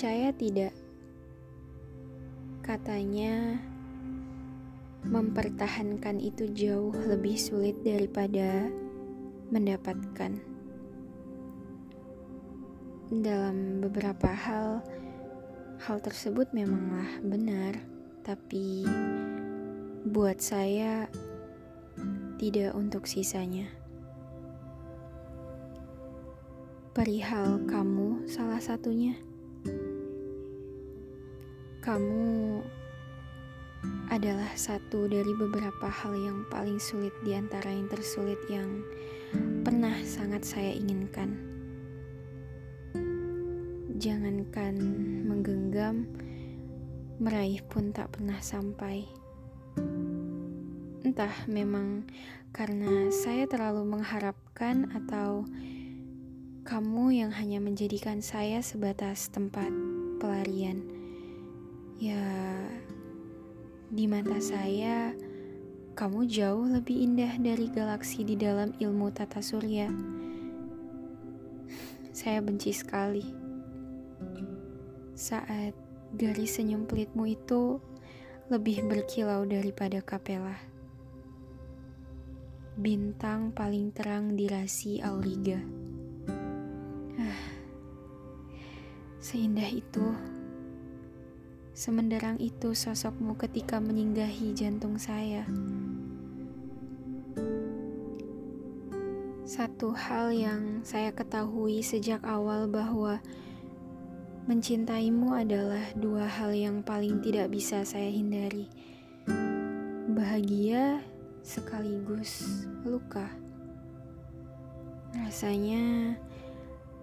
Percaya tidak? Katanya, mempertahankan itu jauh lebih sulit daripada mendapatkan. Dalam beberapa hal, hal tersebut memanglah benar, tapi buat saya tidak untuk sisanya. Perihal kamu, salah satunya kamu adalah satu dari beberapa hal yang paling sulit di antara yang tersulit yang pernah sangat saya inginkan. Jangankan menggenggam, meraih pun tak pernah sampai. Entah memang karena saya terlalu mengharapkan atau kamu yang hanya menjadikan saya sebatas tempat pelarian Ya, di mata saya, kamu jauh lebih indah dari galaksi di dalam ilmu tata surya. Saya benci sekali saat garis senyum pelitmu itu lebih berkilau daripada kapela. Bintang paling terang di rasi Auriga. Ah, seindah itu. Semenderang itu sosokmu ketika menyinggahi jantung saya. Satu hal yang saya ketahui sejak awal bahwa mencintaimu adalah dua hal yang paling tidak bisa saya hindari. Bahagia sekaligus luka. Rasanya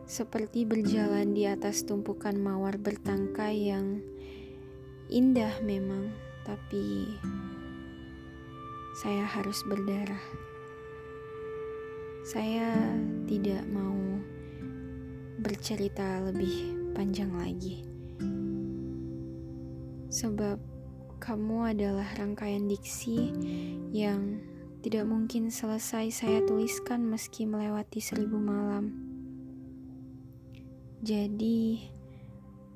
seperti berjalan di atas tumpukan mawar bertangkai yang Indah memang, tapi saya harus berdarah. Saya tidak mau bercerita lebih panjang lagi, sebab kamu adalah rangkaian diksi yang tidak mungkin selesai saya tuliskan meski melewati seribu malam. Jadi,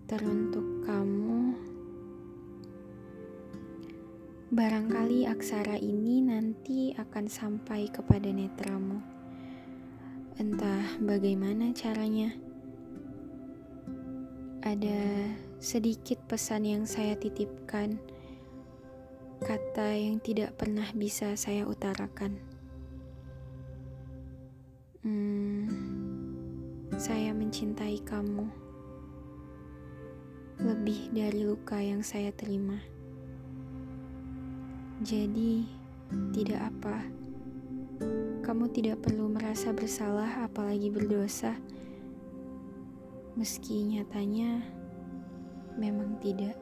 teruntuk kamu. Barangkali aksara ini nanti akan sampai kepada netramu. Entah bagaimana caranya. Ada sedikit pesan yang saya titipkan, kata yang tidak pernah bisa saya utarakan. Hmm, saya mencintai kamu lebih dari luka yang saya terima. Jadi, tidak apa. Kamu tidak perlu merasa bersalah, apalagi berdosa, meski nyatanya memang tidak.